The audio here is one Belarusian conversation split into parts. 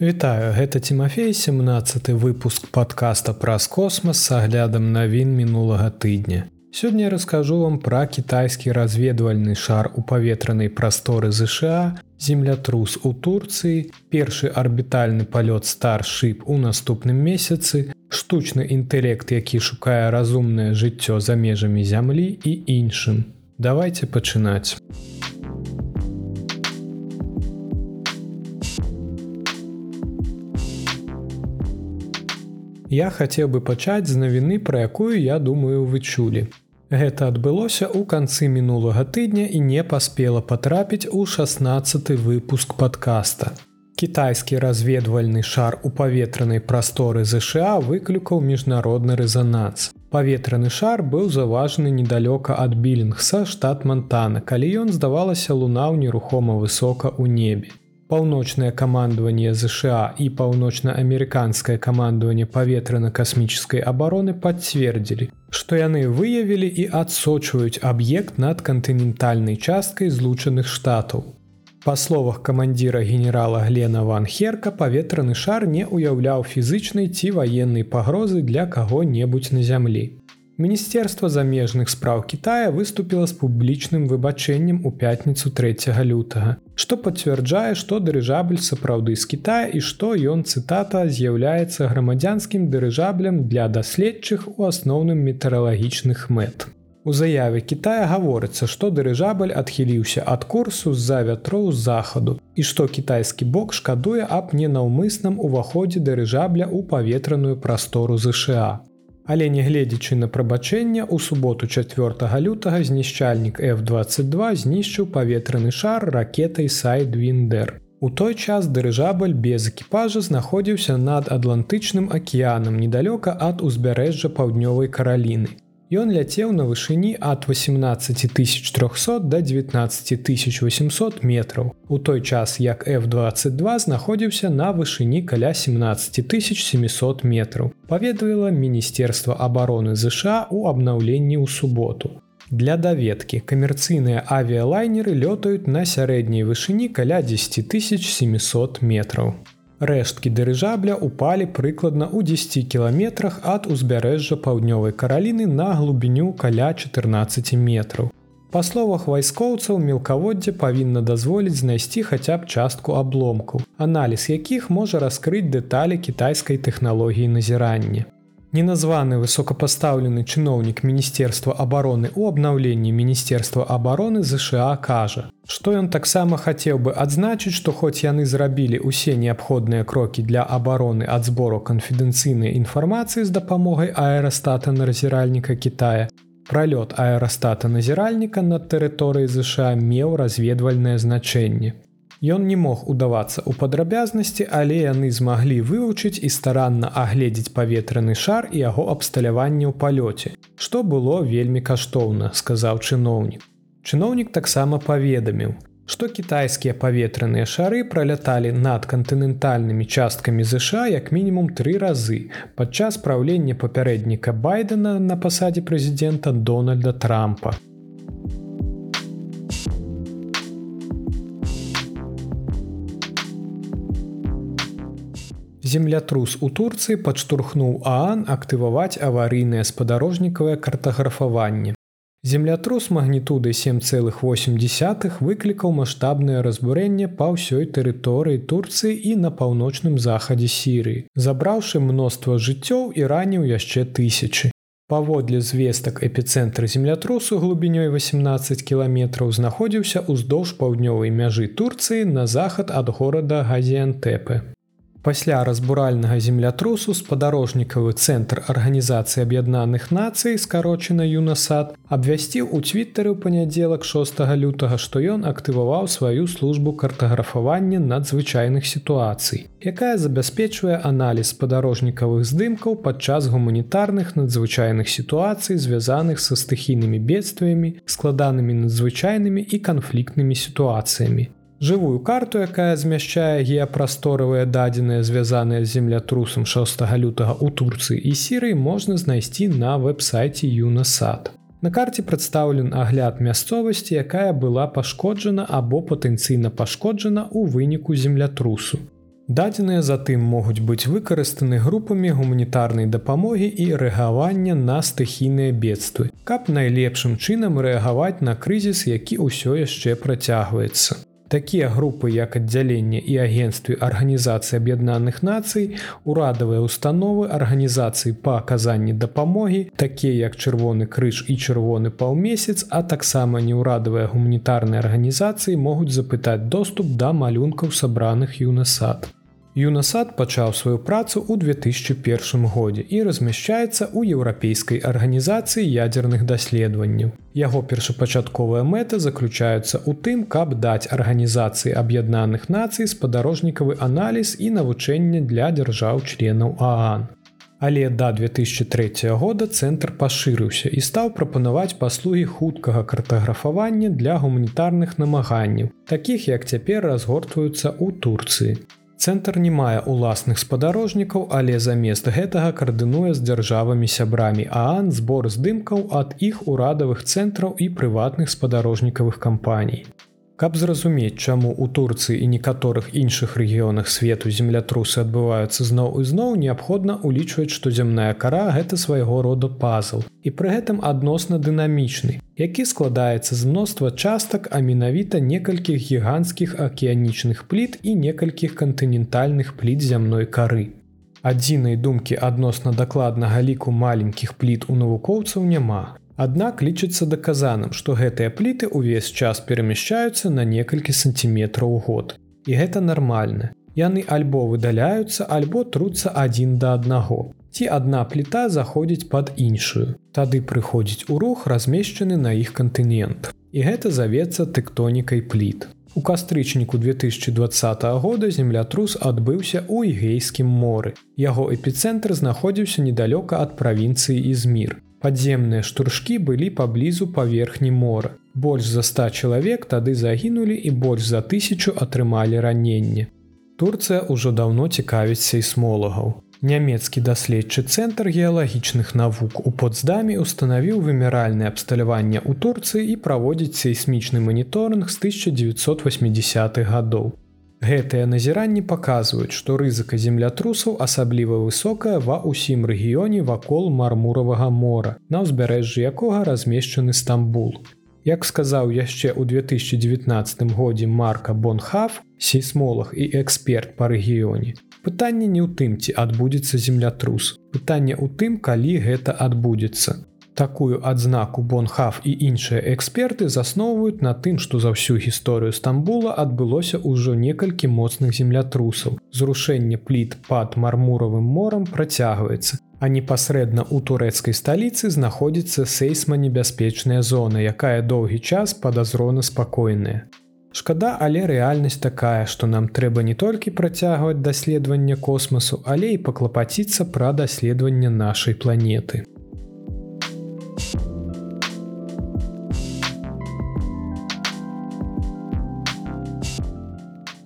Вітаю, гэта Тимофей 17 выпуск подкаста праз космас с аглядам навін мінулага тыдня. Сёння я раскажу вам пра кітайскі разведвальны шар у паветранай прасторы ЗША, землятрус у Турцыі, першы арбітальны палёт старшып у наступным месяцы, штучны інтэлект, які шукае разумнае жыццё за межамі зямлі і іншым. Давайте пачынаць. Я хацеў бы пачаць з навіны, пра якую я думаю, вы чулі. Гэта адбылося ў канцы мінулага тыдня і не паспела патрапіць у 16 выпуск падкаста. Кітайскі разведвальны шар у паветранай прасторы ЗША выклікаў міжнародны рэзананс. Паветраны шар быў заважаны недалёка ад білінгса штат Мантана, калі ён здавалася лунаў нерухома высока ў небе паўночнае камандаванне ЗША і паўночна-амерыканскае камандаванне паветрана-касмічнай абароны пацвердзілі, што яны выявілі і адсочваюць аб'ект над кантынентальнай часткай злучаных штатаў. Па словах камандзіра генерала Глена Ван Херка паветраны шар не ўяўляў фізычнай ці ваеннай пагрозы для каго-небудзь на зямлі. Міністерства замежных спраў Китая выступіла з публічным выбачэннем у пятніцу 3 лютага, што пацвярджае, што дырыжабль сапраўды з Китая і што ён цытата з'яўляецца грамадзянскім дырыжаблем для даследчых у асноўным метэаралагічных мэт. У заяве Китая гаворыцца, што дырыжабль адхіліўся ад курсу з-за вятроў захаду і што кітайскі бок шкадуе аб ненаўмысным уваходзе дырыжабля ў паветраную прастору ЗША. Але нягледзячы на прабачэнне у суботу 4 лютага знішчальнік F22 знішчыў паветраны шар ракетай сайдвіндер. У той час дырыжабль без экіпажа знаходзіўся над атлантычным акіянам недалёка ад узбярэжжа паўднёвай караліны. Ён ляцеў на вышыні ад 18300 до 19800 метраў. У той час як F22 знаходзіўся на вышыні каля 17700 метраў. Паведавала міністерства обороны ЗША у абнаўленні ў суботу. Для даведкі камерцыйныя авіялайнеры лётаюць на сярэдняй вышыні каля 10700 метраў. Рэшткі дырыжабля упалі прыкладна ў 10 кіламетрах ад узбярэжжа паўднёвай караліны на глубіню каля 14 метраў. Па словах вайскоўцаў мелкаводдзе павінна дазволіць знайсці хаця б частку абломкаў, аналіз якіх можа раскрыць дэталі кітайскай тэхналогіі назірання. Неназваны высокапастаўлены чыноўнік міністерства обороны у абнаўленні міністерства обороны ЗША кажа, што ён таксама хацеў бы адзначыць, што хоць яны зрабілі ўсе неабходныя крокі для абароны ад збору канфідэнцыйнай інфармацыі з дапамогай аэрастата назіральніка Китая, пралёт аэрастата назіральніка над тэрыторыяй ЗША меў разведвальнае значэнне. Ён не мог удавацца ў падрабязнасці, але яны змаглі вывучыць і старанна агледзець паветраны шар і яго абсталяванне ў палёце, што было вельмі каштоўна, сказаў чыноўнік. Чыноўнік таксама паведаміў, што кітайскія паветраныя шары праляталі над кантынентальнымі часткамі ЗША як мінімум тры разы падчас праўлення папярэдніка байдена на пасадзе прэзідэнта Дональда Трампа. Землятрус у Турцыі падштурхнуў Аан актываваць аварыйнае спадарожнікавае картаграфаванне. Землятрус магнітуды 7,8 выклікаў маштабнае разбурэнне па ўсёй тэрыторыі Турцыі і на паўночным захадзе сірыі, забраўшы мноства жыццёў і раніў яшчэ тысячы. Паводле звестак эпіцэнтр землятрусу глубінёй 18 кіламетраў знаходзіўся ўздоўж паўднёвай мяжы Турцыі на захад ад горада Газіянтэпы. Пасля разбуральнага землятрусу спадарожнікавы цэнтр арганізацыі аб'яднаных нацый скарочана юнасад абвясціў у цвітары ў панядзелак 6 лютага, што ён актываваў сваю службу картаграфавання надзвычайных сітуацый, якая забяспечвае аналіз спадарожнікавых здымкаў падчас гуманітарных надзвычайных сітуацый, звязаных са стыхійнымі бедствамі, складанымі надзвычайнымі і канфліктнымі сітуацыямі. Жывую карту, якая змяшчае геапрасторавыя дадзеныя звязаныя з землятрусам 6 лютага ў Турцыі і сірыі можна знайсці на вэб-сайце Юнасад. На карце прадстаўлен агляд мясцовасці, якая была пашкоджана або патэнцыйна пашкоджана ў выніку землятрусу. Дадзеныя затым могуць быць выкарыстаны групамі гуманітарнай дапамогі і рэагавання на стыхійныя бедствы, каб найлепшым чынам рэагаваць на крызіс, які ўсё яшчэ працягваецца. Такія групы, як аддзяленне і агенстве Арганізацыі Аб'яднаных нацый, урадавыя установы арганізацыі па аказанні дапамогі, такія як чырвоны крыж і чырвоны паўмесяц, а таксама неўрадавыя гуманітарныя арганізацыі могуць запытаць доступ да малюнкаў сабраных юнасад. Юнасад пачаў сваю працу ў 2001 годзе і размяшчаецца ў еўрапейскай арганізацыі ядзерных даследаванняў. Яго першапачатковая мэта заключаюцца ў тым, каб даць арганізацыі аб'яднаных нацый спадарожнікавы аналіз і навучэнне для дзяржаў-членаў Аан. Але да 2003 года цэнтр пашырыўся і стаў прапанаваць паслугі хуткага картаграфавання для гуманітарных намаганняў, такіх як цяпер разгортваюцца ў Турцыі. Цэнтр не мае ўласных спадарожнікаў, але замест гэтага каардынуе з дзяржавамі сябрамі Аан збор здымкаў ад іх урадавых цэнтраў і прыватных спадарожнікавых кампаній. Каб зразумець, чаму ў Турцыі і некаторых іншых рэгіёнах свету землятрусы адбываюцца зноў і зноў неабходна ўлічваць, што зямная кара гэта свайго рода пазл і пры гэтым адносна дынамічны, які складаецца з мноства частак, а менавіта некалькіх гіганцкіх акіянічных пліт і некалькіх кантынентальных пліт зямной кары. Адзінай думкі адносна дакладнага ліку маленькіх пліт у навукоўцаў няма. Аднак лічыцца даказаным, што гэтыя пліты ўвесь час перамяшчаюцца на некалькі сантиметраў год. І гэта нармальна. Яны альбо выдаляюцца, альбо труцца адзін да аднаго. Ці адна пліта заходзіць пад іншую. Тады прыходзіць у рух размешчаны на іх кантынент. І гэта завецца тэктонікай пліт. У кастрычніку 2020 года землятрус адбыўся ў ігейскім моры. Яго эпіцэнтр знаходзіўся недалёка ад правінцыі Ізмір. Падземныя штуршкі былі паблізу паверхні мора. Больш за 100 чалавек тады загінулі і больш за тысячу атрымалі раненне. Турцыя ўжо даўно цікавіць сейсмолагаў. Нямецкі даследчы цэнтр геалагічных навук у подздамі устанавіў вымяральнае абсталяванне ў Турцыі і праводзіць сейсмічны маніторынг з 1980-х гадоў. Гэтыя назіранні паказваюць, што рызыка землятрусаў асабліва высокая ва ўсім рэгіёне вакол мармуравага мора, на ўзбярэжжы якога размешчаны Стамбул. Як сказаў яшчэ ў 2019 годзе Марка Бонхаф, сейсмолог і эксперт па рэгіёне. Пытанне не ў тым, ці адбудзецца землятрус. Пытанне ў тым, калі гэта адбудзецца. Такую адзнаку Бонхаф і іншыя эксперты засноўваюць на тым, што за ўсю гісторыю Стамбула адбылося ўжо некалькі моцных землятрусаў. Зрушэнне пліт пад мармуравым морам працягваецца. А непасрэдна ў турэцкай сталіцы знаходзіцца сейсма-небяспечная зона, якая доўгі час падазрона спакойная. Шкада, але рэальнасць такая, што нам трэба не толькі працягваць даследаванне космасу, але і паклапаціцца пра даследаванне нашай планеты.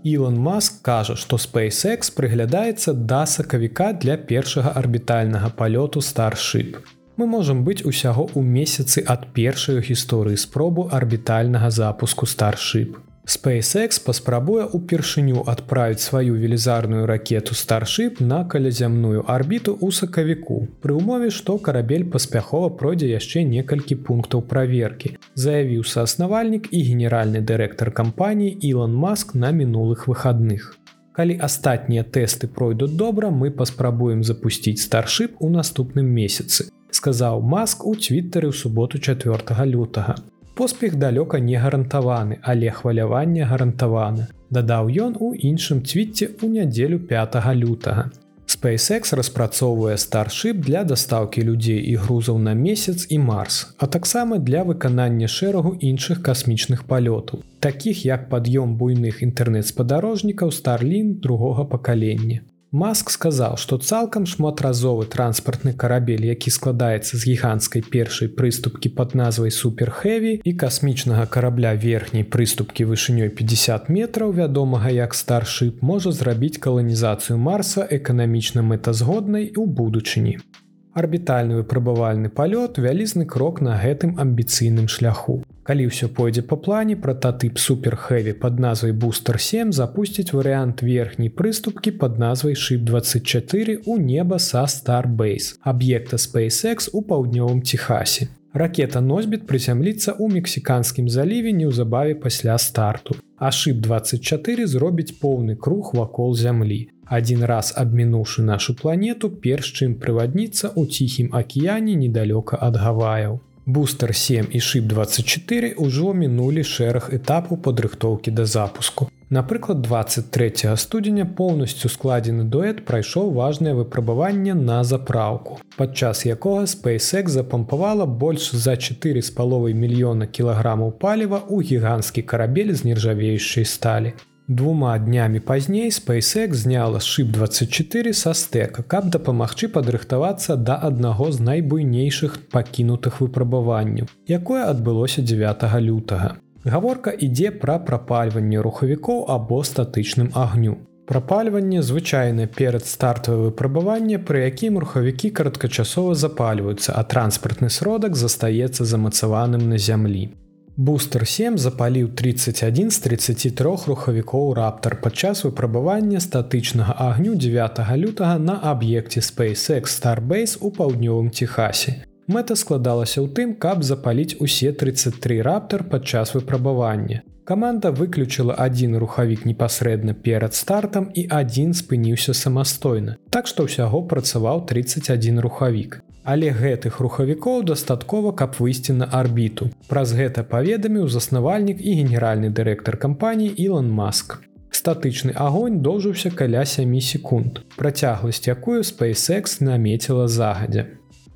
Ілон Маск кажа, што SpaceX прыглядаецца да сакавіка для першага арбітальнага палёту старship. Мы можам быць усяго ў месяцы ад першай гісторыі спробу арбітальнага запуску старship. SpaceX паспрабуе ўпершыню адправіць сваю велізарную ракету старship на калязямную арбіту ў сакавіку. Пры ўмове, што карабель паспяхова пройдзе яшчэ некалькі пунктаў праверкі, заявіў сааснавальнік і генеральны дырэктар кампаніі Ілон Маск на мінулых выхадных. Калі астатнія тэсты пройдуць добра, мы паспрабуем запусціць старship у наступным месяцы, сказаў Маск у твиттары ў суботу 4 лютага. Поспех далёка не гарантаваны, але хваляванне гарантавана. Дадаў ён у іншым цвіце ў нядзелю 5 лютага. SpaceX распрацоўвае старship для дастаўкі людзей і грузаў на месяц і марс, а таксама для выканання шэрагу іншых касмічных палётаў, такіх як пад'ём буйных інтэрнэт-спадарожнікаў Starлін другога пакалення. Маск сказаў, што цалкам шматразовы транспартны карабель, які складаецца з гіганцкай першай прыступкі пад назвай суперхэві і касмічнага карабля верхняй прыступкі вышынёй 50 метраў вядомага як старship можа зрабіць каланізацыю марса эканамічна мэтазгоднай у будучыні. Арбітальны выпрабавальны палёт вялізны крок на гэтым амбіцыйным шляху. Калі ўсё пойдзе па плане, прататып суперхэві пад назвай бустер 7 запусціць варыянт верхняй прыступкі пад назвай шип24 у неба са Starbase, аб'екта SpaceX у паўднёвым Техасе. Ракета носьбіт прызямліцца ў мексіканскім заліве неўзабаве пасля старту. А шип24 зробіць поўны круг вакол зямлі. Адзін раз абмінуўшы нашу планету, перш чым прывадніцца ў ціхім акіяне недалёка ад гаваяў. Бустер 7 і шип 24 ўжо мінулі шэраг этапу падрыхтоўкі да запуску. Напрыклад, 23 студзеня поўнасцю складзены дуэт прайшоў важнае выпрабаванне на запраўку, падчас якога SpaceX запампавала больш за 4 з паловай мільёна кілаграмаў паліва ў гіганцкі карабель з нержавеючай сталі. Двума днямі пазней SpaceX зняла шип24 са стэка, каб дапамагчы падрыхтавацца да аднаго з найбуйнейшых пакінутых выпрабаванняў, якое адбылося 9 лютага. Гаворка ідзе пра прапальванне рухавікоў або статычным агню. Прапальванне звычайна перад стартавае выпрабаванне, пры якім рухавікі кароткачасова запальваюцца, а транспартны сродак застаецца замацаваным на зямлі. Бустер 7 запаліў 31 з 33 рухавікоў раптар падчас выпрабавання статычнага агню 9 лютага на аб'екце SpaceX Starbase у паўднёвым Техасе. Мэта складалася ў тым, каб запаліць усе 33 раптар падчас выпрабавання. Каманда выключыла адзін рухавік непасрэдна перад стартам і адзін спыніўся самастойна. Так што ўсяго працаваў 31 рухавік. Але гэтых рухавікоў дастаткова, каб выйсці на арбіту. Праз гэта паведаміў заснавальнік і генеральны дырэктар кампаніі Ілон Маск. Статычны агонь доўжыўся каля 7 секунд, працягласць якую SpaceX намеціла загадзя.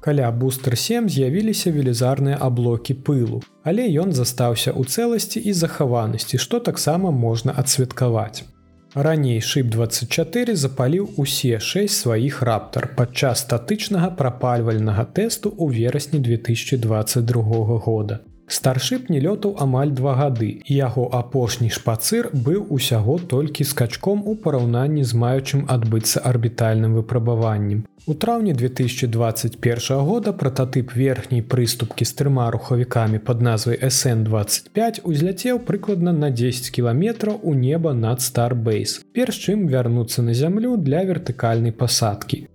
Каля бустер 7 з'явіліся велізарныя аблокі пылу, але ён застаўся ў цэласці і захаванасці, што таксама можна адсвяткаваць. Раней шип24 запаліў усе 6 сваіх раптар падчас статычнага прапальвальнага тэсту ў верасні 2022 года. Старшып не лётаў амаль два гады і яго апошні шпацыр быў усяго толькі скачком у параўнанні з маючым адбыцца арбітальным выпрабаваннем. У траўні 2021 года прататып верхняй прыступкі з трыма рухавікамі пад назвай SN25 узляцеў прыкладна на 10 кіламетраў у неба над Starbase, перш чым вярнуцца на зямлю для вертыкальнай пасадкі.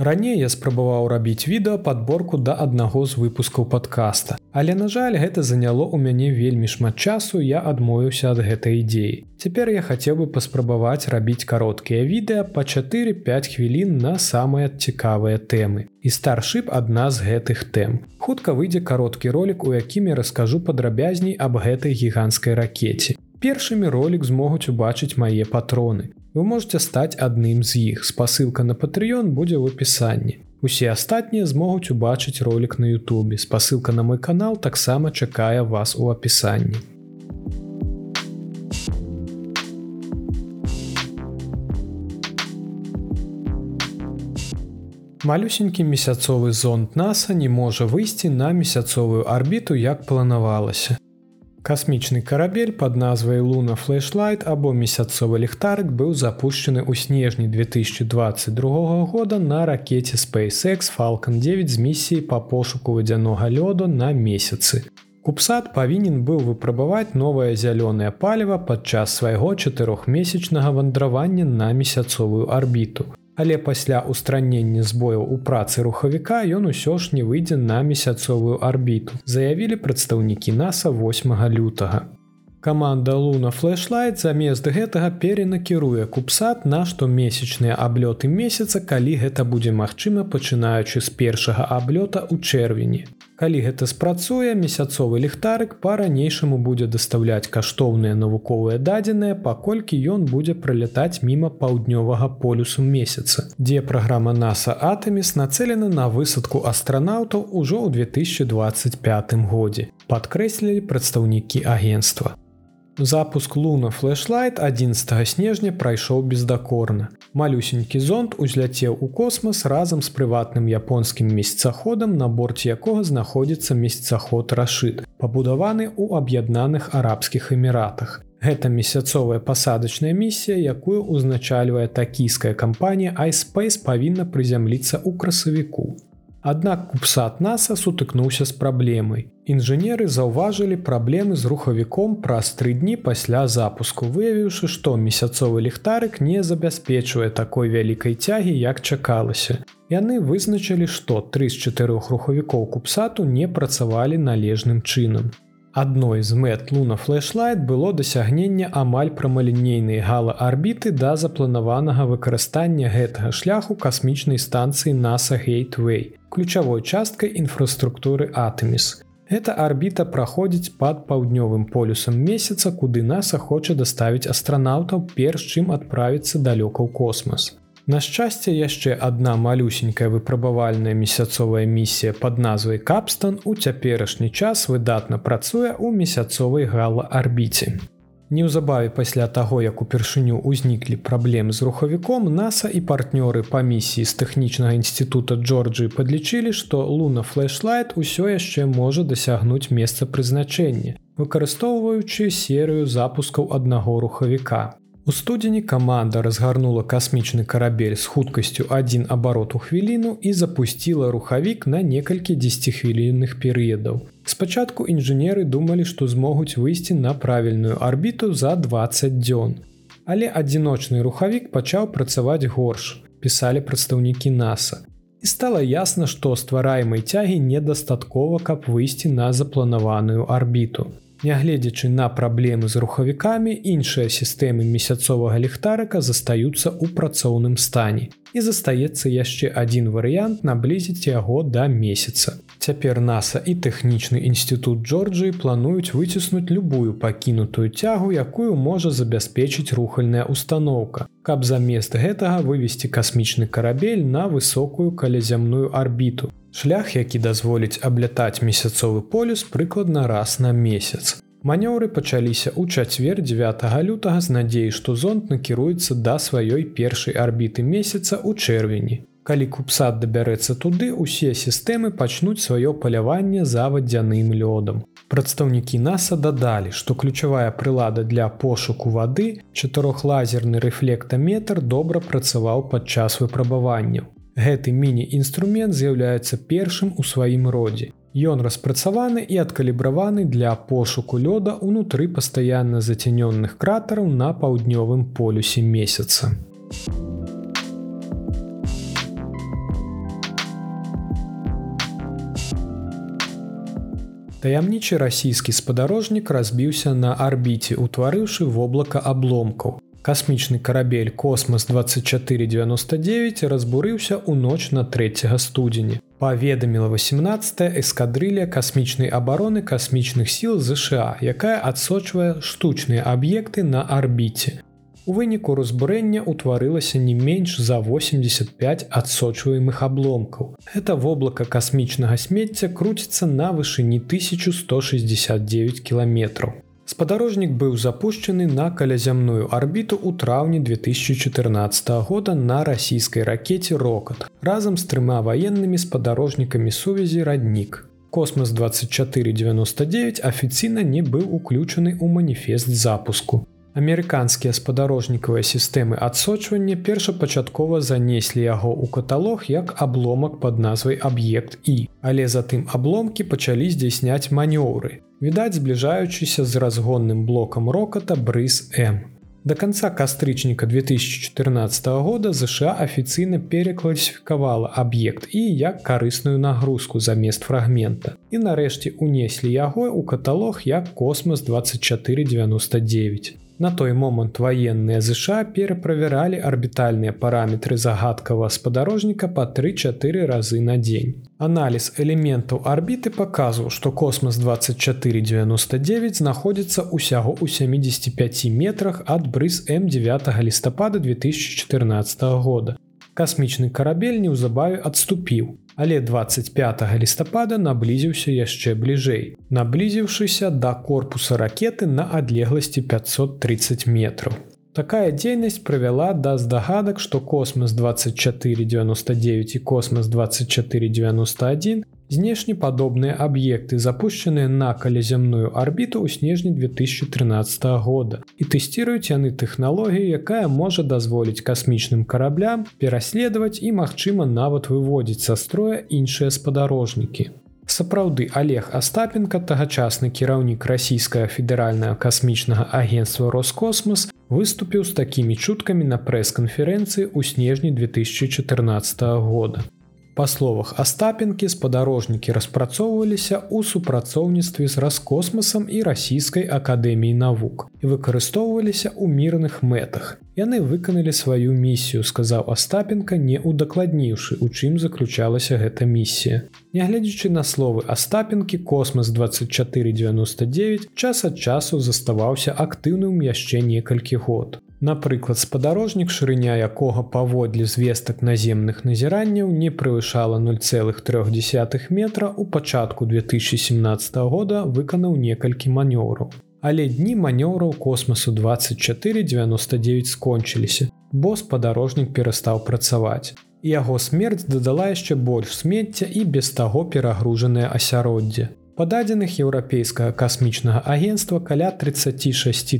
Раней я спрабаваў рабіць відэа падборку да аднаго з выпускаў падкаста. Але на жаль, гэта заняло ў мяне вельмі шмат часу, я адмовіўся ад гэтай ідзеі. Цяпер я хацеў бы паспрабаваць рабіць кароткія відэа па 4-5 хвілін на самыя цікавыя тэмы. І старшып адна з гэтых тэм. Хутка выйдзе кароткі ролик, у якім я раскажу падрабязней аб гэтай гіганцкай ракеце. Першымі ролик змогуць убачыць мае патроны. Вы можете стаць адным з іх. Спасылка на Патрыён будзе ў апісанні. Усе астатнія змогуць убачыць ролик на Ютубе. Спасылка на мой канал таксама чакае вас у апісанні. Малюсенькі месяцовы зонд NASAа не можа выйсці на месяцовую арбіту, як планавалася. Касмічны карабель под назвай Луна Флешлайт або месяцовы ліхтарык быў запущены ў снежні 2022 года на ракете SpaceX Falcon 9 з місіі па пошуку вадзянога лёду на месяцы. Купсад павінен быў выпрабаваць новае зялёнае паліва падчас свайго чатырохмесячнага вандравання на месяцовую арбіту але пасля устранення збояў у працы рухавіка ён усё ж не выйдзе на месяцовую арбіту заявілі прадстаўнікі наса 8 лютага. Каманда луна флешлайт замест гэтага перенакіруе купсат на штомесячныя аблёты месяца калі гэта будзе магчыма пачынаючы з першага аблёта ў чэрвені Калі гэта спрацуе, месяцовы ліхтарык па-ранейшаму будзе дастаўляць каштоўныя навуковыя дадзеныя, паколькі ён будзе пралятаць міма паўднёвага полюсу месяца, дзе праграма NASA Атэміс нацелена на высадку астранаўтаў ужо ў 2025 годзе. Падкрэслілі прадстаўнікі агенства. Запуск луна флешлайт 11 снежня прайшоў бездакорна. Малюсенькі зонд узляцеў у космас разам з прыватным японскім месяцаходам, на борце якога знаходзіцца месяцаход рашыт, пабудаваны ў аб'яднаных арабскіх эміратах. Гэта месяцовая пасадачная місія, якую ўзначальвае такійская кампанія iSpace павінна прызямліцца ў красавіку. Аднак купсат NASAа сутыкнуўся з праблемай. Інжынеры заўважылі праблемы з рухавіком праз тры дні пасля запуску, выявіўшы, што месяцовы ліхтарык не забяспечвае такой вялікай цягі, як чакалася. Яны вызначылі, што тры з чатырох рухавікоў купсату не працавалі належным чынам. Адной з мэт луна флешлайт было дасягненне амаль прамалінейнай гала арбіты да запланаванага выкарыстання гэтага шляху касмічнай станцыі NASA Gateway, ключавой часткай інфраструктуры Атэміс. Эта арбіта праходзіць пад паўднёвым полюсам месяца, куды NASA хоча даставіць астранаўтаў перш чым адправіцца далёка ў космас. На шчасце яшчэ адна малюсенькая выпрабавальная месяцовая місія под назвай капстан у цяперашні час выдатна працуе ў месяцовай гала арбіце. Неўзабаве пасля таго, як упершыню ўзніклі праблемы з рухавіком NASAа і партнёры па місіі з тэхнічнага інстытута Джорджыі падлічылі, што луна флешлайт усё яшчэ можа дасягнуць месца прызначэння, выкарыстоўваючы серыю запускаў аднаго рухавіка. У студзені каманда разгарнула касмічны карабель з хуткасцю адзін абарот у хвіліну і запусціла рухавік на некалькі дзесяцихвілінных перыядаў. Спачатку інжынеры думалі, што змогуць выйсці на правільную арбіту за 20 дзён. Але адзіночны рухавік пачаў працаваць горш, пісалі прадстаўнікі NASAа. І стала ясна, што ствараемай цягі недастаткова, каб выйсці на запланаваную арбіту. Нягледзячы на праблемы з рухавікамі, іншыя сістэмы месяцовага ліхтарыка застаюцца ў працоўным стане. І застаецца яшчэ адзін варыянт наблізіць яго да месяца. Цяпер NASAа і тэхнічны інстытут Джорджыі плануюць выціснуць любую пакінутую цягу, якую можа забяспечыць рухальная установка. Каб замест гэтага вывесці касмічны карабель на высокую калязямную арбіту, Шлях, які дазволіць аблятаць месяцовы полюс прыкладна раз на месяц. Манёўры пачаліся ў чацвер 9 лютага з надзеяй, што зонт накіруецца да сваёй першай арбіты месяца ў чэрвені. Калі купсад дабярэцца туды, усе сістэмы пачнуць сваё паляванне за вадзяным лёдам. Прадстаўнікі NASAа дадалі, што ключавая прылада для пошуку вады, чатырохлазерны рэфлектаметр добра працаваў падчас выпрабаванняў. Гэты міні-інструмент з'яўляецца першым у сваім родзе. Ён распрацаваны і адкалібраваны для пошуку лёда ўнутры пастаянна зацянённых кратараў на паўднёвым полюсе месяца. Таямнічы расійскі спадарожнік разбіўся на арбіце, утварыўшы воблака абломкаў. Касмічны карабель космас 2499 разбурыўся ў ноч на 3 студзеня. Паведаміла 18 эскадрыля касмічнай абароны касмічных сіл ЗША, якая адсочвае штучныя аб'екты на арбіце. У выніку разбурэння ўтварылася не менш за 85 адсочваемых абломкаў. Гэта воблака касмічнага смецця круціцца на вышыні 1169 кіламетраў. Спадарожнік быў запущены на калязямную арбіту ў траўні 2014 года на расійскай ракете рокат разам з трыма ваеннымі спадарожнікамі сувязі раднік. Космас 2499 афіцыйна не быў уключаны ў маніфест запуску. Амерыканскія спадарожнікавыя сістэмы адсочвання першапачаткова занеслі яго ў каталог як абломак под назвай аб'ект і, але затым абломкі пачалі здзяйсняць манёўры. Відаць, збліжаючыся з разгонным блокам роката брыз М. До конца кастрычніка 2014 года ЗША афіцыйна перекласіфікавала аб'ект і як карысную нагрузку замест фрагмента. І нарэшце унеслі яго ў каталог як космас 2499. На той момант военные ЗША пераправяралі арбітальныя параметры загадкава спадарожніка па 3-4 разы на дзень. Аналіз элементаў арбіты паказваў, што космас 2499 знаходзіцца ўсяго ў 75 метрах ад брыз М9 лістапада 2014 года. Касмічны карабель неўзабаве адступіў але 25 лістапада наблізіўся яшчэ бліжэй, наблізіўшыся да корпуса ракеты на адлегласці 530 метров. Такая дзейнасць прывяла да здагадак, што космас 2499 і космас 2491 знешне падобныя аб'екты запущеныя на калязямную арбіту ў снежні 2013 года і тэсціруюць яны тэхналогію якая можа дазволіць касмічным караблям пераследаваць і магчыма нават выводзіць са строя іншыя спадарожнікі Сапраўды Олег Астапенко, тагачасны кіраўнік расійскага федэральнага касмічнага агенства Роскосмас выступіў з такімі чуткамі на прэс-канферэнцыі ў снежні 2014 года. Па словах Астапенкі спадарожнікі распрацоўваліся ў супрацоўніцтве з раскосмасам і расійскай акадэміі навук і выкарыстоўваліся ў мірных мэтах. Яны выканалі сваю місію, сказаў Астапенка, не ўдакладніўшы, у чым заключалася гэта місія. Нягледзячы на словы Астапенкі космас 2499 час ад часу заставаўся актыўным яшчэ некалькі год. Напрыклад, спадарожнік шырыня якога паводле звестак наземных назіранняў не превышала 0,3 метра у пачатку 2017 года выканаў некалькі манёўраў. Але дні манёўраў космасу 2499 скончыліся, бо спадарожнік перастаў працаваць. Яго смерць дадала яшчэ больш смецця і без таго перагружанае асяроддзе. Па дадзеных еўрапейскага касмічнага агенства каля 36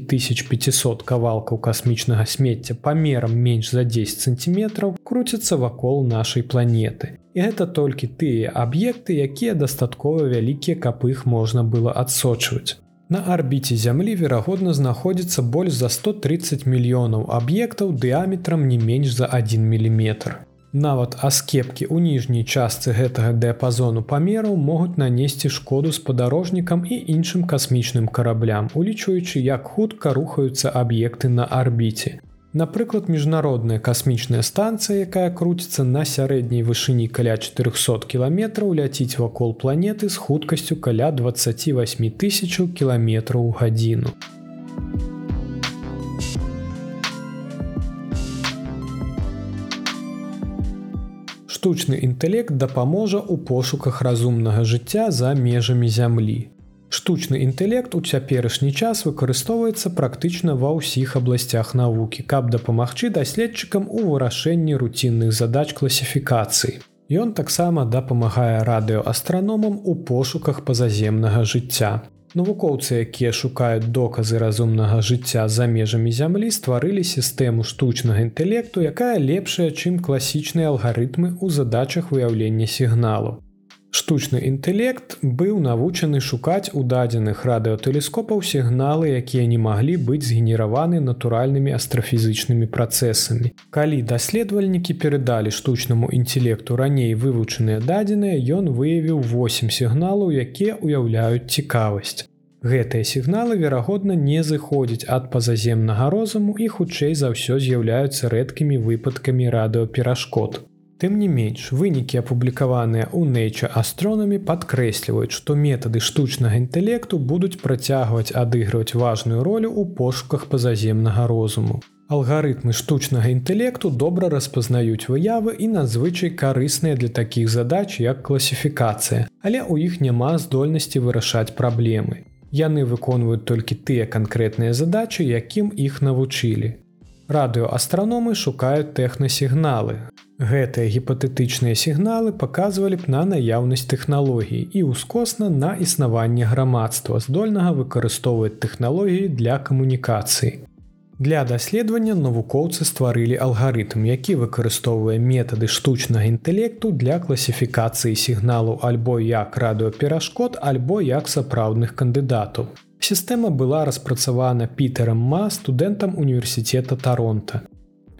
500 кавалкаў касмічнага смецця памерам менш за 10 сантиметраў круцяцца вакол нашай планеты. І гэта толькі тыя аб'екты, якія дастаткова вялікія, каб іх можна было адсочваць. На арбіце зямлі верагодна знаходзіцца больш за 130 мільёнаў аб'ектаў дыаметрам не менш за 1 міліметр. Нават аскепкі ў ніжняй частцы гэтага дыяпазону памераў могуць нанесці шкоду спадарожнікам і іншым касмічным караблям, улічваючы, як хутка рухаюцца аб'екты на арбіце. Напрыклад, міжнародная касмічная станцыя, якая круціцца на сярэдняй вышыні каля 400 кіламетраў ляціць вакол планеты з хуткасцю каля 28 тысяч кіламетраў у гадзіну. Штучны інтэлект дапаможа ў пошуках разумнага жыцця за межамі зямлі. Штучны інтэлект у цяперашні час выкарыстоўваецца практычна ва ўсіх абласцях навукі, каб дапамагчы даследчыкам у вырашэнні руцінных задач класіфікацыі. Ён таксама дапамагае радыёастраномам у пошуках пазаземнага жыцця. Навукоўцы, якія шукаюць доказы разумнага жыцця за межамі зямлі, стварылі сістэму штучнага інтэлекту, якая лепшая, чым класічныя алгарытмы ў задачах выяўлення сігналу. Штучны інтэлект быў навучаны шукаць у дадзеных радыотэлескопаў сігналы, якія не маглі быць згенераваны натуральнымі астрафізычнымі працэсамі. Калі даследавальнікі перадалі штучнаму інтэлекту раней вывучаныя дадзеныя, ён выявіў 8 сігналаў, якія ўяўляюць цікавасць. Гэтыя сігналы, верагодна, не зыходзяць ад пазаземнага розуму і хутчэй за ўсё з'яўляюцца рэдкімі выпадкамі радыоперашкод. Тым не менш, вынікі апублікаваныя ў Nature астронамі падкрэсліваюць, што метады штучнага інтэлекту будуць працягваць адыгрываць важную ролю ў пошуках пазаземнага розуму. Алгарытмы штучнага інтэлекту добра распазнаюць выявы і надзвычай карысныя для такіх задач, як класіфікацыя, але ў іх няма здольнасці вырашаць праблемы. Яны выконваюць толькі тыя канкрэтныя задачы, якім іх навучылі. Радыёастраномы шукаюць тэхнасігналы, Гэтыя гіпатэтычныя сігналы паказвалі б на наяўнасць тэхналогій і ўскосна на існаванне грамадства, здольнага выкарыстоўваць тэхналогіі для камунікацыі. Для даследавання навукоўцы стварылі алгарытм, які выкарыстоўвае метады штучнага інтэлекту для класіфікацыі сігналу альбо як радыоперашкод альбо як сапраўдных кандыдатаў. Сістэма была распрацавана Пітером Ма студэнтам універсітэта Таронта.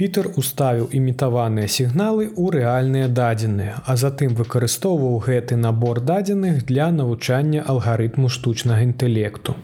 Пітер уставіў імітаваныя сігналы ў рэальныя дадзеныя, а затым выкарыстоўваў гэты набор дадзеных для навучання алгарытму штучнага інтэлекту.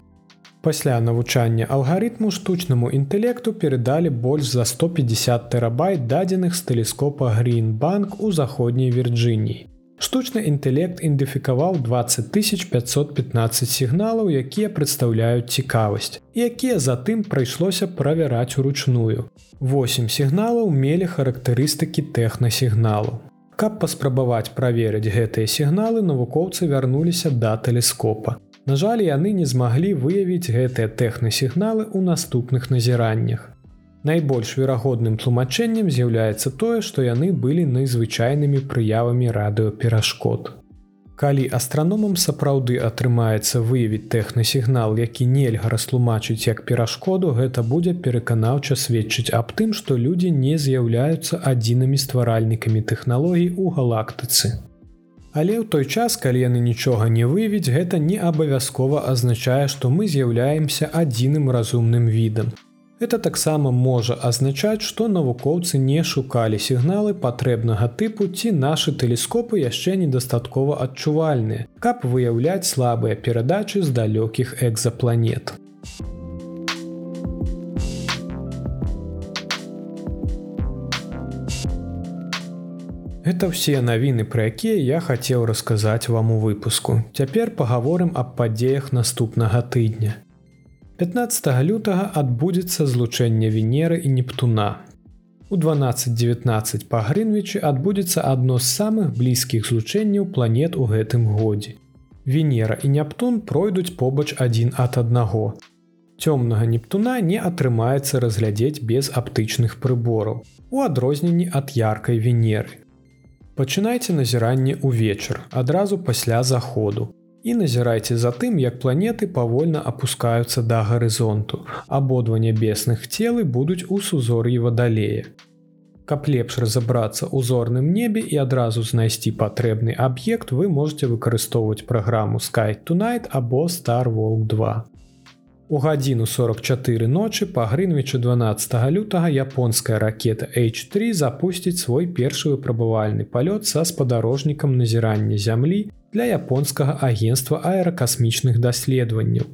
Пасля навучання алгарытму штучнаму інтэлекту перадалі больш за 150 тэрабайт дадзеных з тэлескопа Грінбанк у заходняй Вірджыніі. Штучны інтэлект ідэнтыфікаваў 20515 сігналаў, якія прадстаўляюць цікавасць, якія затым прыйшлося правяраць уручную. Восем сігналаў мелі характарыстыкі тэхнасігналу. Каб паспрабаваць праверыць гэтыя сігналы, навукоўцы вярнуліся да тэлескопа. На жаль, яны не змаглі выявіць гэтыя тэхнасігналы ў наступных назіраннях. Найбольш верагодным тлумачэннем з'яўляецца тое, што яны былі найзвычайнымі прыявамі радыёперашкод. Калі астраномам сапраўды атрымаецца выявіць тэхнасігнал, які нельга растлумачыць як перашкоду, гэта будзе пераканаўча сведчыць аб тым, што людзі не з'яўляюцца адзінымі стваральнікамі тэхналогій у галактыцы. Але ў той час, калі яны нічога не выведь, гэта не абавязкова азначае, што мы з'яўляемся адзіным разумным відам. Это таксама можа азначаць, што навукоўцы не шукалі сігналы патрэбнага тыпу ці нашы тэлескопы яшчэ недастаткова адчувальныя, каб выяўляць слабыя перадачы з далёкіх экзапланет. Гэта ўсе навіны, пра якія я хацеў расказаць вам у выпуску. Цяпер пагаворым аб падзеях наступнага тыдня. 15 лютага адбудзецца злучэнне венеры і нептуна. У 12-19 па Грынвічы адбудзецца адно з самых блізкіх злучэнняў планет у гэтым годзе. Венера і Нептун пройдуць побач адзін ад аднаго. Цёмнага Нептуна не атрымаецца разглядзець без аптычных прыбораў, у адрозненні ад яркай венеры. Пачынайце назіранне ўвечар адразу пасля заходу і назірайце за тым, як планеты павольна апускаюцца да гарызонту. Абодва нябесных целы будуць у сузор'і вадалея. Каб лепш разабрацца ў зорным небе і адразу знайсці патрэбны аб'ект, вы можете выкарыстоўваць праграму Sky Tonight або Star Walk 2. У гадзіну 44 ночы па грынвічу 12 лютага японская ракета H3 запусціць свой першы выпрабавальны палёт са спадарожнікам назірання зямлі для японскага агенства аэракасмічных даследаванняў.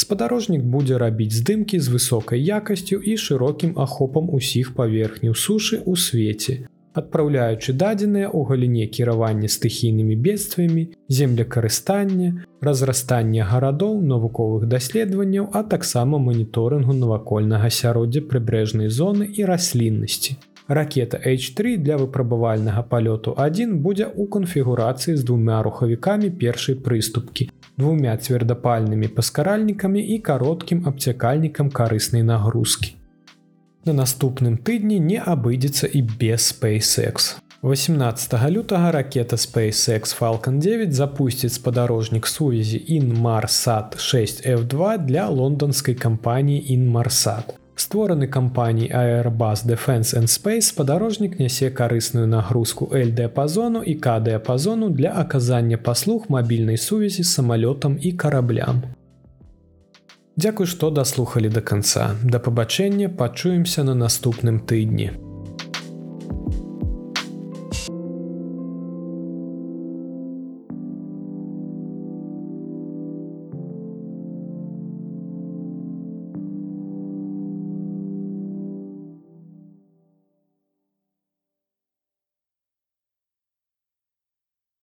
Спадарожнік будзе рабіць здымкі з высокай якасцю і шырокім ахопам усіх паверхняў сушы ў свеце, адпраўляючы дадзеныя ў галіне кіравання стыхійнымі бедствамі, землекарыстання, разрастання гарадоў, навуковых даследаванняў, а таксама маніторынгу навакольнага асяроддзя прыбярэжнай зоны і расліннасці. Ракета H3 для выпрабавальнага палёту 1 будзе ў канфігурацыі з двумя рухавікамі першай прыступкі, двумя цвердапальнымі паскаральнікамі і кароткім абцякальнікам карыснай нагрузкі на наступным тыдні не абыдзецца і без SpaceX. 18 лютага ракета SpaceX Falcon 9 запусціць спадарожнік сувязі Inmarsat 6F2 для лондонскай кампаніі Inmarsat. Створаны кампаній Airbus Defense and Space спадарожнік нясе карысную нагрузку L-дыапазону і К-дыапазону для аказання паслуг мабільнай сувязі з самалётам і караблям. Дзякуй, што даслухалі да канца. Да пабачэння пачуемся на наступным тыдні.